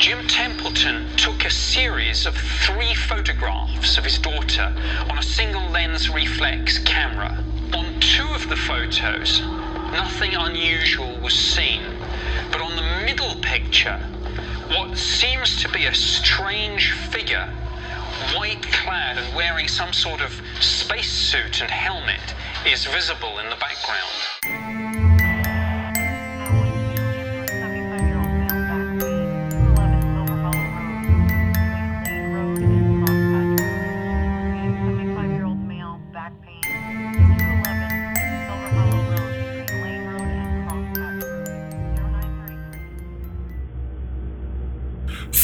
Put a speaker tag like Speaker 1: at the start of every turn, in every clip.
Speaker 1: Jim Templeton took a series of three photographs of his daughter on a single lens reflex camera. On two of the photos, nothing unusual was seen, but on the middle picture, what seems to be a strange figure, white clad and wearing some sort of spacesuit and helmet, is visible in the background.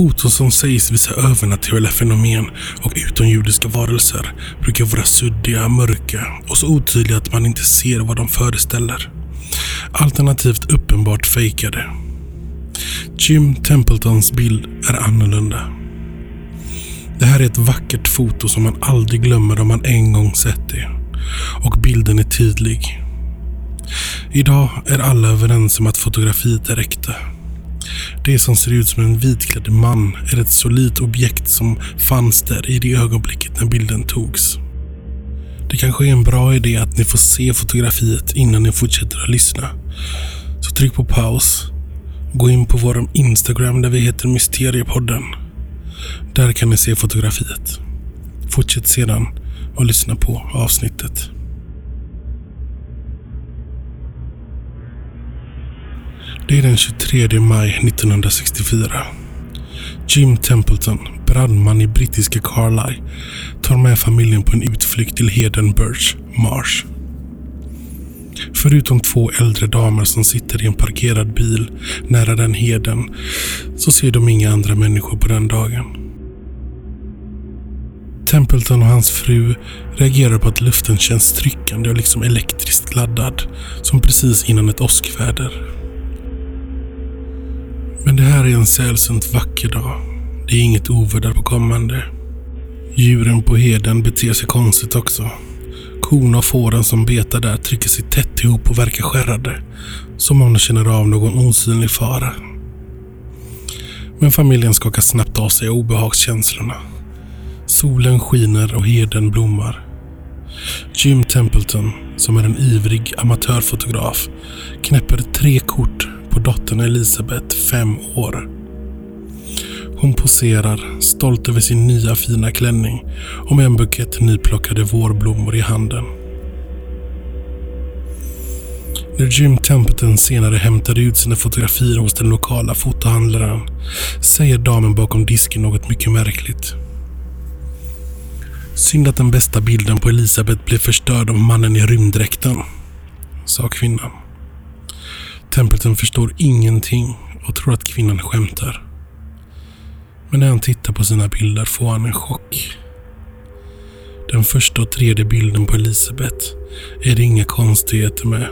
Speaker 2: Foton som sägs visa övernaturliga fenomen och utomjordiska varelser brukar vara suddiga, mörka och så otydliga att man inte ser vad de föreställer. Alternativt uppenbart fejkade. Jim Templetons bild är annorlunda. Det här är ett vackert foto som man aldrig glömmer om man en gång sett det. Och bilden är tydlig. Idag är alla överens om att fotografiet är äkta. Det som ser ut som en vitklädd man är ett solidt objekt som fanns där i det ögonblicket när bilden togs. Det kanske är en bra idé att ni får se fotografiet innan ni fortsätter att lyssna. Så tryck på paus. Gå in på vår Instagram där vi heter Mysteriepodden. Där kan ni se fotografiet. Fortsätt sedan och lyssna på avsnittet. Det är den 23 maj 1964. Jim Templeton, brandman i brittiska Carlisle, tar med familjen på en utflykt till heden Birch Marsh. Förutom två äldre damer som sitter i en parkerad bil nära den heden så ser de inga andra människor på den dagen. Templeton och hans fru reagerar på att luften känns tryckande och liksom elektriskt laddad, som precis innan ett åskväder. Men det här är en sällsynt vacker dag. Det är inget oväder på kommande. Djuren på heden beter sig konstigt också. Korna och fåren som betar där trycker sig tätt ihop och verkar skärrade. Som om de känner av någon osynlig fara. Men familjen skakar snabbt av sig obehagskänslorna. Solen skiner och heden blommar. Jim Templeton, som är en ivrig amatörfotograf, knäpper tre kort på dottern Elisabeth, fem år. Hon poserar, stolt över sin nya fina klänning och med en bukett nyplockade vårblommor i handen. När Jim Templeton senare hämtade ut sina fotografier hos den lokala fotohandlaren säger damen bakom disken något mycket märkligt. Synd att den bästa bilden på Elisabeth blev förstörd av mannen i rymddräkten, sa kvinnan. Templeton förstår ingenting och tror att kvinnan skämtar. Men när han tittar på sina bilder får han en chock. Den första och tredje bilden på Elisabeth är det inga konstigheter med.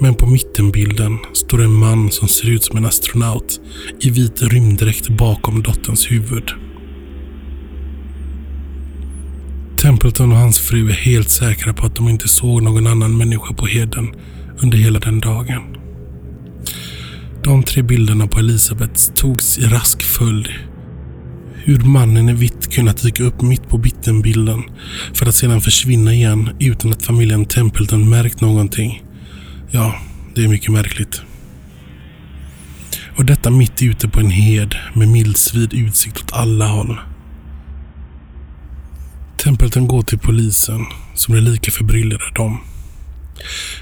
Speaker 2: Men på mittenbilden står en man som ser ut som en astronaut i vit rymddräkt bakom dotterns huvud. Templeton och hans fru är helt säkra på att de inte såg någon annan människa på heden under hela den dagen. De tre bilderna på Elisabeth togs i rask följd. Hur mannen i vitt kunnat dyka upp mitt på bittenbilden för att sedan försvinna igen utan att familjen Templeton märkt någonting. Ja, det är mycket märkligt. Och detta mitt ute på en hed med milsvid utsikt åt alla håll. Templeton går till polisen som är lika förbryllade dem.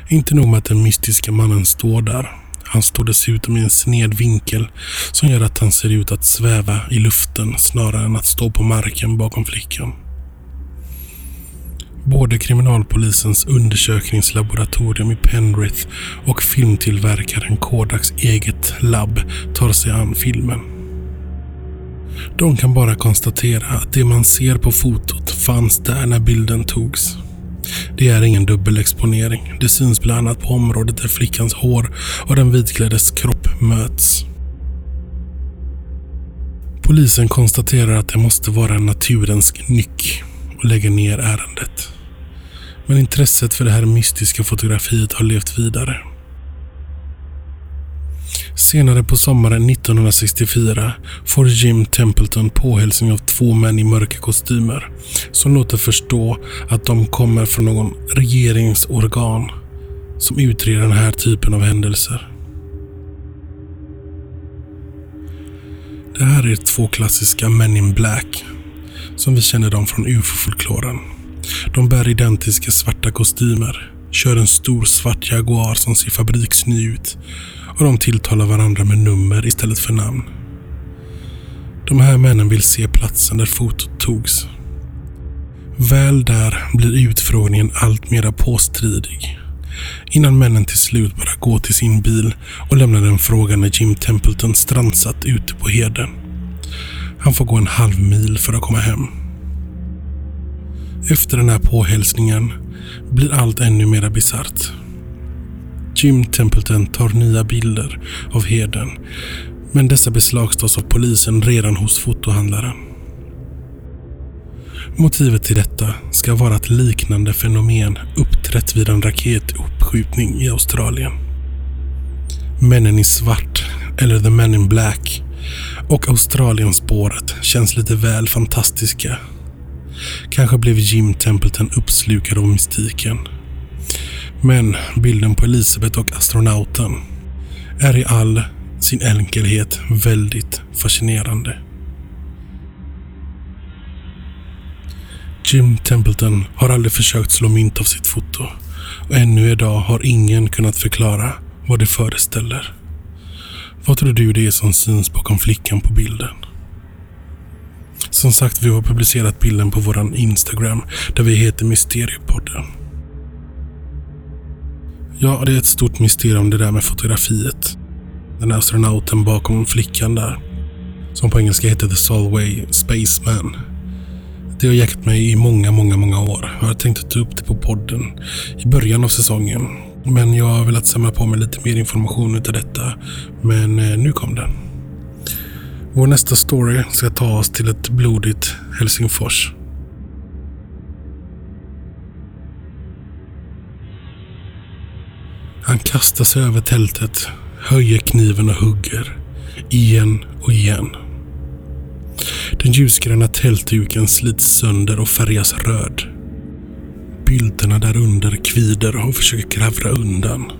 Speaker 2: Inte nog med att den mystiska mannen står där. Han står dessutom i en sned vinkel som gör att han ser ut att sväva i luften snarare än att stå på marken bakom flickan. Både kriminalpolisens undersökningslaboratorium i Penrith och filmtillverkaren Kodaks eget labb tar sig an filmen. De kan bara konstatera att det man ser på fotot fanns där när bilden togs. Det är ingen dubbelexponering. Det syns bland annat på området där flickans hår och den vitkläddes kropp möts. Polisen konstaterar att det måste vara en naturens nyck och lägger ner ärendet. Men intresset för det här mystiska fotografiet har levt vidare. Senare på sommaren 1964 får Jim Templeton påhälsning av två män i mörka kostymer som låter förstå att de kommer från någon regeringsorgan som utreder den här typen av händelser. Det här är två klassiska Men in Black som vi känner dem från ufo-folkloren. De bär identiska svarta kostymer, kör en stor svart Jaguar som ser fabriksny ut och de tilltalar varandra med nummer istället för namn. De här männen vill se platsen där fotot togs. Väl där blir utfrågningen allt mera påstridig. Innan männen till slut bara går till sin bil och lämnar den frågande Jim Templeton strandsatt ute på heden. Han får gå en halv mil för att komma hem. Efter den här påhälsningen blir allt ännu mera bisarrt. Jim Templeton tar nya bilder av herden, Men dessa beslagtas av polisen redan hos fotohandlaren. Motivet till detta ska vara att liknande fenomen uppträtt vid en raketuppskjutning i Australien. Männen i svart, eller The Men in Black, och Australienspåret känns lite väl fantastiska. Kanske blev Jim Templeton uppslukad av mystiken. Men bilden på Elisabeth och astronauten är i all sin enkelhet väldigt fascinerande. Jim Templeton har aldrig försökt slå mynt av sitt foto och ännu idag har ingen kunnat förklara vad det föreställer. Vad tror du det är som syns bakom flickan på bilden? Som sagt, vi har publicerat bilden på våran Instagram där vi heter Mysteriepodden. Ja, det är ett stort mysterium det där med fotografiet. Den där astronauten bakom flickan där. Som på engelska heter The Solway Spaceman. Det har jäckat mig i många, många, många år. Jag har tänkt att ta upp det på podden i början av säsongen. Men jag har velat samla på mig lite mer information utav detta. Men eh, nu kom den. Vår nästa story ska ta oss till ett blodigt Helsingfors. Han kastar sig över tältet, höjer kniven och hugger. Igen och igen. Den ljusgröna tältduken slits sönder och färgas röd. Bylterna därunder kvider och försöker kravra undan.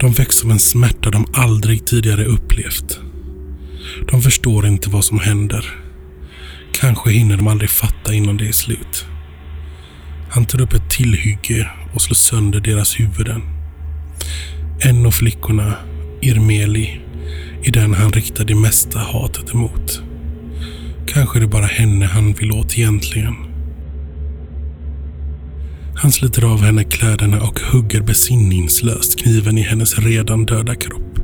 Speaker 2: De väcks av en smärta de aldrig tidigare upplevt. De förstår inte vad som händer. Kanske hinner de aldrig fatta innan det är slut. Han tar upp ett tillhygge och slår sönder deras huvuden. En av flickorna, Irmeli, är den han riktar det mesta hatet emot. Kanske är det bara henne han vill åt egentligen. Han sliter av henne kläderna och hugger besinningslöst kniven i hennes redan döda kropp.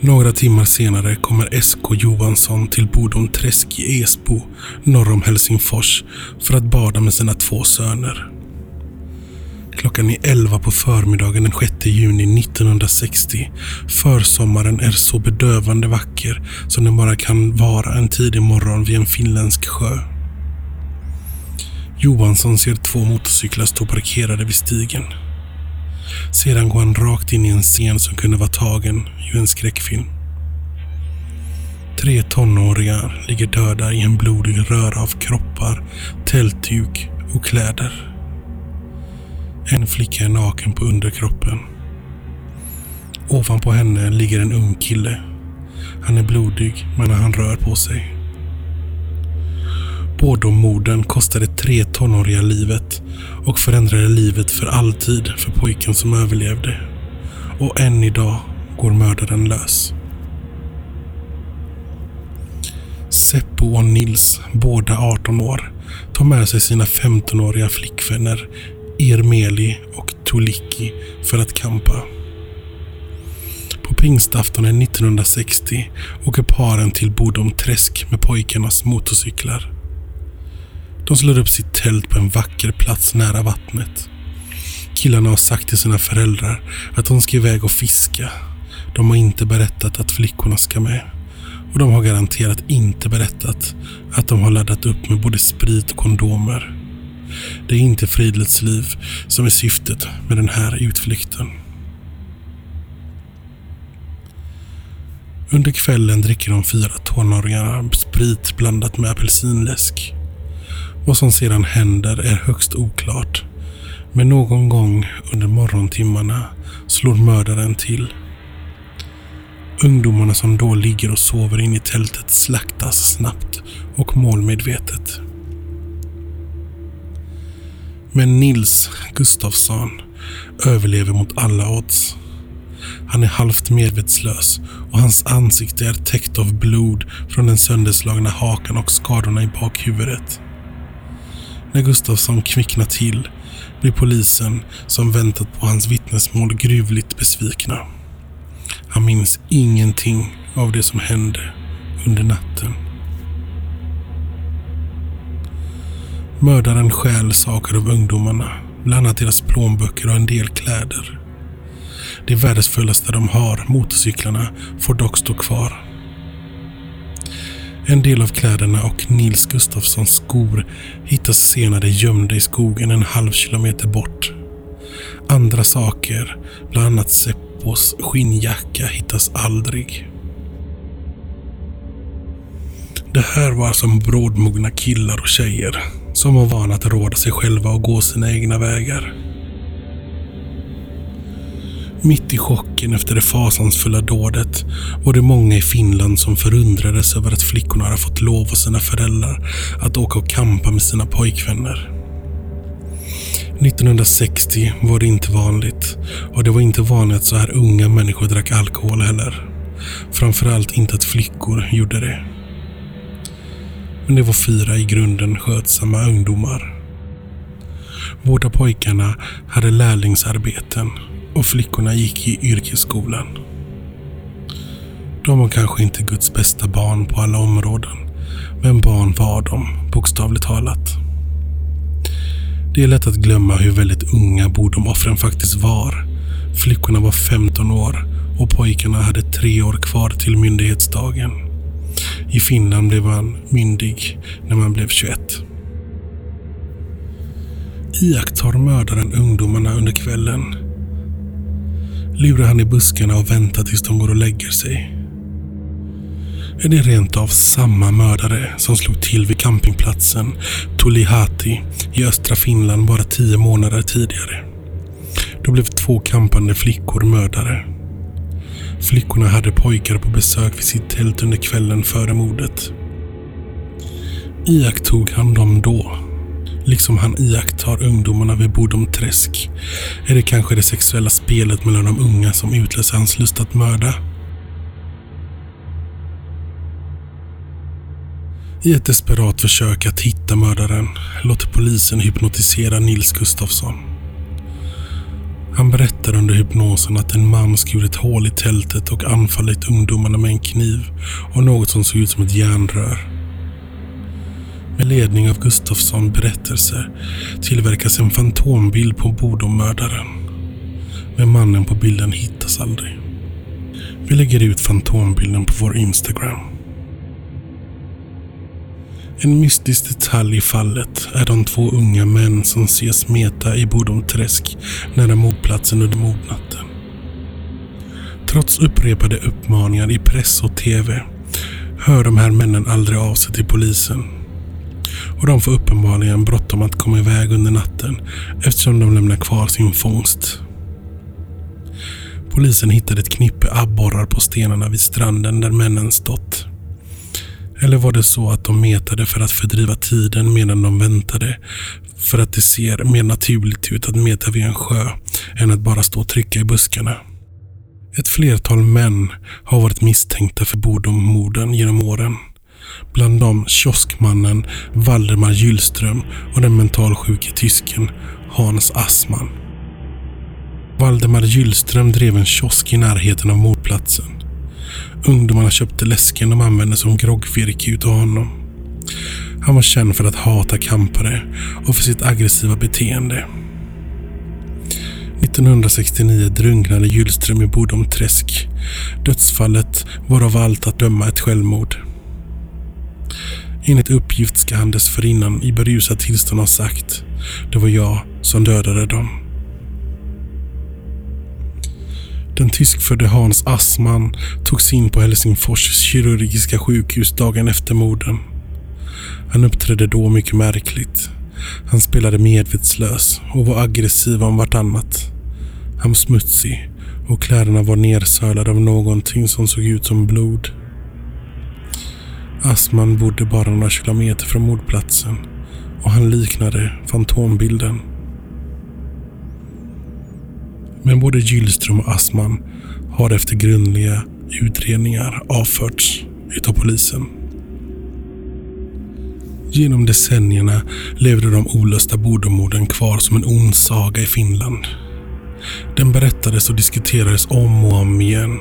Speaker 2: Några timmar senare kommer SK Johansson till Bodom Träsk i Esbo norr om Helsingfors för att bada med sina två söner. Klockan är 11 på förmiddagen den 6 juni 1960. Försommaren är så bedövande vacker som den bara kan vara en tidig morgon vid en finländsk sjö. Johansson ser två motorcyklar stå parkerade vid stigen. Sedan går han rakt in i en scen som kunde vara tagen ur en skräckfilm. Tre tonåringar ligger döda i en blodig röra av kroppar, tältduk och kläder. En flicka är naken på underkroppen. Ovanpå henne ligger en ung kille. Han är blodig, men han rör på sig. Båda morden kostade tre tonåriga livet och förändrade livet för alltid för pojken som överlevde. Och än idag går mördaren lös. Seppo och Nils, båda 18 år, tar med sig sina 15-åriga flickvänner Irmeli och Tuliki för att kampa. På pingstaftonen 1960 åker paren till Bodom Träsk med pojkarnas motorcyklar. De slår upp sitt tält på en vacker plats nära vattnet. Killarna har sagt till sina föräldrar att de ska iväg och fiska. De har inte berättat att flickorna ska med. Och de har garanterat inte berättat att de har laddat upp med både sprit och kondomer. Det är inte fridluftsliv som är syftet med den här utflykten. Under kvällen dricker de fyra tonåringarna sprit blandat med apelsinläsk. Vad som sedan händer är högst oklart. Men någon gång under morgontimmarna slår mördaren till. Ungdomarna som då ligger och sover inne i tältet slaktas snabbt och målmedvetet. Men Nils Gustafsson överlever mot alla odds. Han är halvt medvetslös och hans ansikte är täckt av blod från den sönderslagna hakan och skadorna i bakhuvudet. När Gustafsson kvicknar till blir polisen som väntat på hans vittnesmål gruvligt besvikna. Han minns ingenting av det som hände under natten. Mördaren stjäl saker av ungdomarna, bland annat deras plånböcker och en del kläder. Det värdefullaste de har, motorcyklarna, får dock stå kvar. En del av kläderna och Nils Gustafssons skor hittas senare gömda i skogen en halv kilometer bort. Andra saker, bland annat Seppos skinnjacka, hittas aldrig. Det här var som brådmogna killar och tjejer som var vana att råda sig själva och gå sina egna vägar. Mitt i chocken efter det fasansfulla dådet var det många i Finland som förundrades över att flickorna hade fått lov av sina föräldrar att åka och kampa med sina pojkvänner. 1960 var det inte vanligt och det var inte vanligt att så här unga människor drack alkohol heller. Framförallt inte att flickor gjorde det. Men det var fyra i grunden skötsamma ungdomar. Båda pojkarna hade lärlingsarbeten och flickorna gick i yrkesskolan. De var kanske inte Guds bästa barn på alla områden, men barn var de, bokstavligt talat. Det är lätt att glömma hur väldigt unga Bodomoffren faktiskt var. Flickorna var 15 år och pojkarna hade tre år kvar till myndighetsdagen. I Finland blev han myndig när man blev 21. Iakttar mördaren ungdomarna under kvällen lurar han i buskarna och väntar tills de går och lägger sig. Är det rent av samma mördare som slog till vid campingplatsen Tulihati i östra Finland bara tio månader tidigare? Då blev två kampande flickor mördare. Flickorna hade pojkar på besök vid sitt tält under kvällen före mordet. Iakttog han dem då liksom han iakttar ungdomarna vid Bodom träsk, är det kanske det sexuella spelet mellan de unga som utlöser hans lust att mörda. I ett desperat försök att hitta mördaren låter polisen hypnotisera Nils Gustafsson. Han berättar under hypnosen att en man skurit hål i tältet och anfallit ungdomarna med en kniv och något som såg ut som ett järnrör. Med ledning av Gustafsson berättelse tillverkas en fantombild på Bodomördaren. Men mannen på bilden hittas aldrig. Vi lägger ut fantombilden på vår Instagram. En mystisk detalj i fallet är de två unga män som ses meta i Bodomträsk nära mordplatsen under mordnatten. Trots upprepade uppmaningar i press och TV hör de här männen aldrig av sig till polisen och de får uppenbarligen bråttom att komma iväg under natten eftersom de lämnar kvar sin fångst. Polisen hittade ett knippe abborrar på stenarna vid stranden där männen stått. Eller var det så att de metade för att fördriva tiden medan de väntade för att det ser mer naturligt ut att meta vid en sjö än att bara stå och trycka i buskarna. Ett flertal män har varit misstänkta för Bodommorden genom åren. Bland dem kioskmannen Valdemar Gyllström och den mentalsjuke tysken Hans Assman. Valdemar Gyllström drev en kiosk i närheten av mordplatsen. Ungdomarna köpte läsken de använde som groggvirke utav honom. Han var känd för att hata kampare och för sitt aggressiva beteende. 1969 drunknade Gyllström i Bodom träsk. Dödsfallet var av allt att döma ett självmord. Enligt uppgift ska han dessförinnan i berusat tillstånd ha sagt det var jag som dödade dem. Den tyskfödde Hans Assman togs in på Helsingfors kirurgiska sjukhus dagen efter morden. Han uppträdde då mycket märkligt. Han spelade medvetslös och var aggressiv om vartannat. Han var smutsig och kläderna var nersölade av någonting som såg ut som blod. Assman bodde bara några kilometer från mordplatsen och han liknade fantombilden. Men både Gyllström och Asman har efter grundliga utredningar avförts utav polisen. Genom decennierna levde de olösta Bodomorden kvar som en ond saga i Finland. Den berättades och diskuterades om och om igen.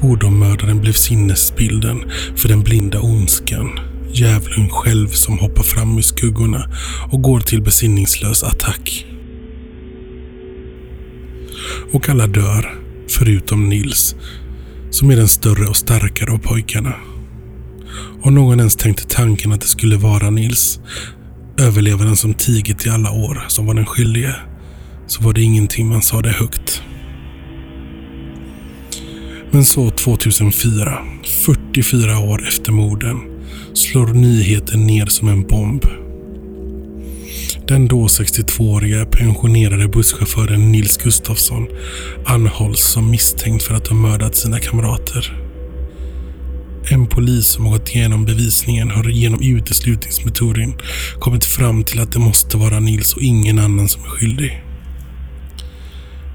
Speaker 2: Bodommördaren blev sinnesbilden för den blinda ondskan. Djävulen själv som hoppar fram ur skuggorna och går till besinningslös attack. Och alla dör, förutom Nils, som är den större och starkare av pojkarna. Om någon ens tänkte tanken att det skulle vara Nils, överlevaren som tigit i alla år, som var den skyldige, så var det ingenting man sa det högt. Men så 2004, 44 år efter morden, slår nyheten ner som en bomb. Den då 62-åriga pensionerade busschauffören Nils Gustafsson anhålls som misstänkt för att ha mördat sina kamrater. En polis som har gått igenom bevisningen har genom uteslutningsmetoden kommit fram till att det måste vara Nils och ingen annan som är skyldig.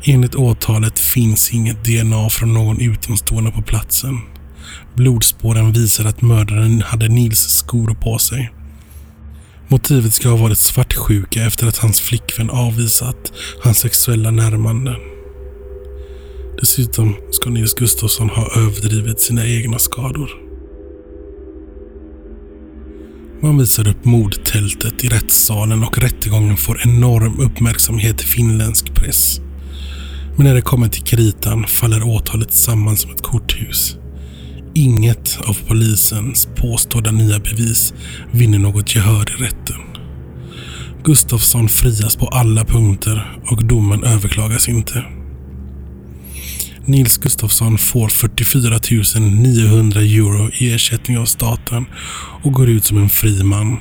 Speaker 2: Enligt åtalet finns inget DNA från någon utomstående på platsen. Blodspåren visar att mördaren hade Nils skor på sig. Motivet ska ha varit svartsjuka efter att hans flickvän avvisat hans sexuella närmanden. Dessutom ska Nils Gustafsson ha överdrivit sina egna skador. Man visar upp mordtältet i rättssalen och rättegången får enorm uppmärksamhet i finländsk press. Men när det kommer till kritan faller åtalet samman som ett korthus. Inget av polisens påstådda nya bevis vinner något gehör i rätten. Gustafsson frias på alla punkter och domen överklagas inte. Nils Gustafsson får 44 900 euro i ersättning av staten och går ut som en fri man.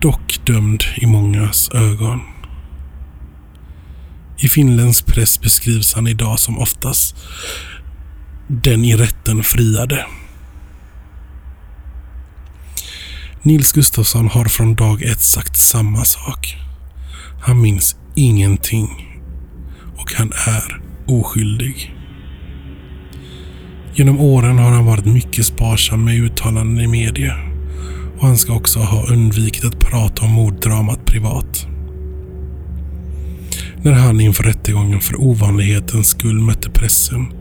Speaker 2: Dock dömd i mångas ögon. I finländsk press beskrivs han idag som oftast den i rätten friade. Nils Gustafsson har från dag ett sagt samma sak. Han minns ingenting och han är oskyldig. Genom åren har han varit mycket sparsam med uttalanden i media och han ska också ha undvikit att prata om morddramat privat. När han inför rättegången för ovanlighetens skull mötte pressen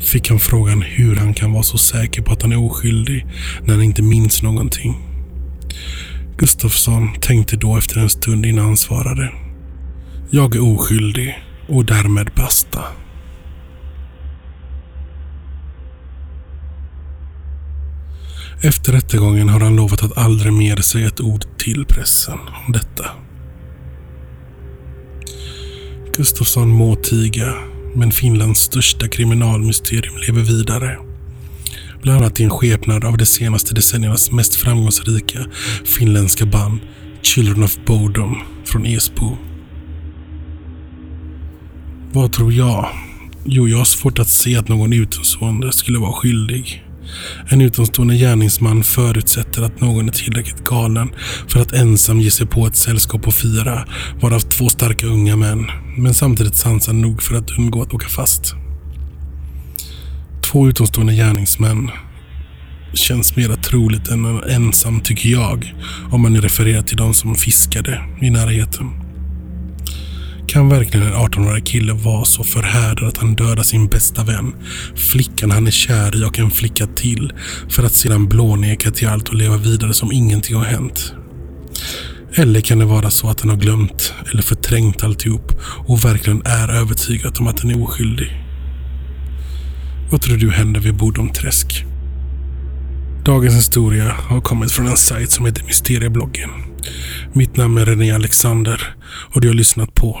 Speaker 2: fick han frågan hur han kan vara så säker på att han är oskyldig när han inte minns någonting. Gustafsson tänkte då efter en stund innan han svarade. Jag är oskyldig och därmed basta. Efter rättegången har han lovat att aldrig mer säga ett ord till pressen om detta. Gustafsson må tiga, men Finlands största kriminalmysterium lever vidare. Bland annat i en skepnad av de senaste decenniernas mest framgångsrika finländska band Children of Bodom från Esbo. Vad tror jag? Jo, jag har svårt att se att någon utomstående skulle vara skyldig. En utomstående gärningsman förutsätter att någon är tillräckligt galen för att ensam ge sig på ett sällskap på fyra, varav två starka unga män, men samtidigt sansad nog för att undgå att åka fast. Två utomstående gärningsmän känns mera troligt än en ensam, tycker jag, om man refererar till de som fiskade i närheten. Kan verkligen en 18-årig kille vara så förhärdad att han dödar sin bästa vän, flickan han är kär i och en flicka till, för att sedan blåneka till allt och leva vidare som ingenting har hänt? Eller kan det vara så att han har glömt eller förträngt alltihop och verkligen är övertygad om att han är oskyldig? Vad tror du händer vid Bodomträsk? Dagens historia har kommit från en sajt som heter Mysteriebloggen. Mitt namn är René Alexander och du har lyssnat på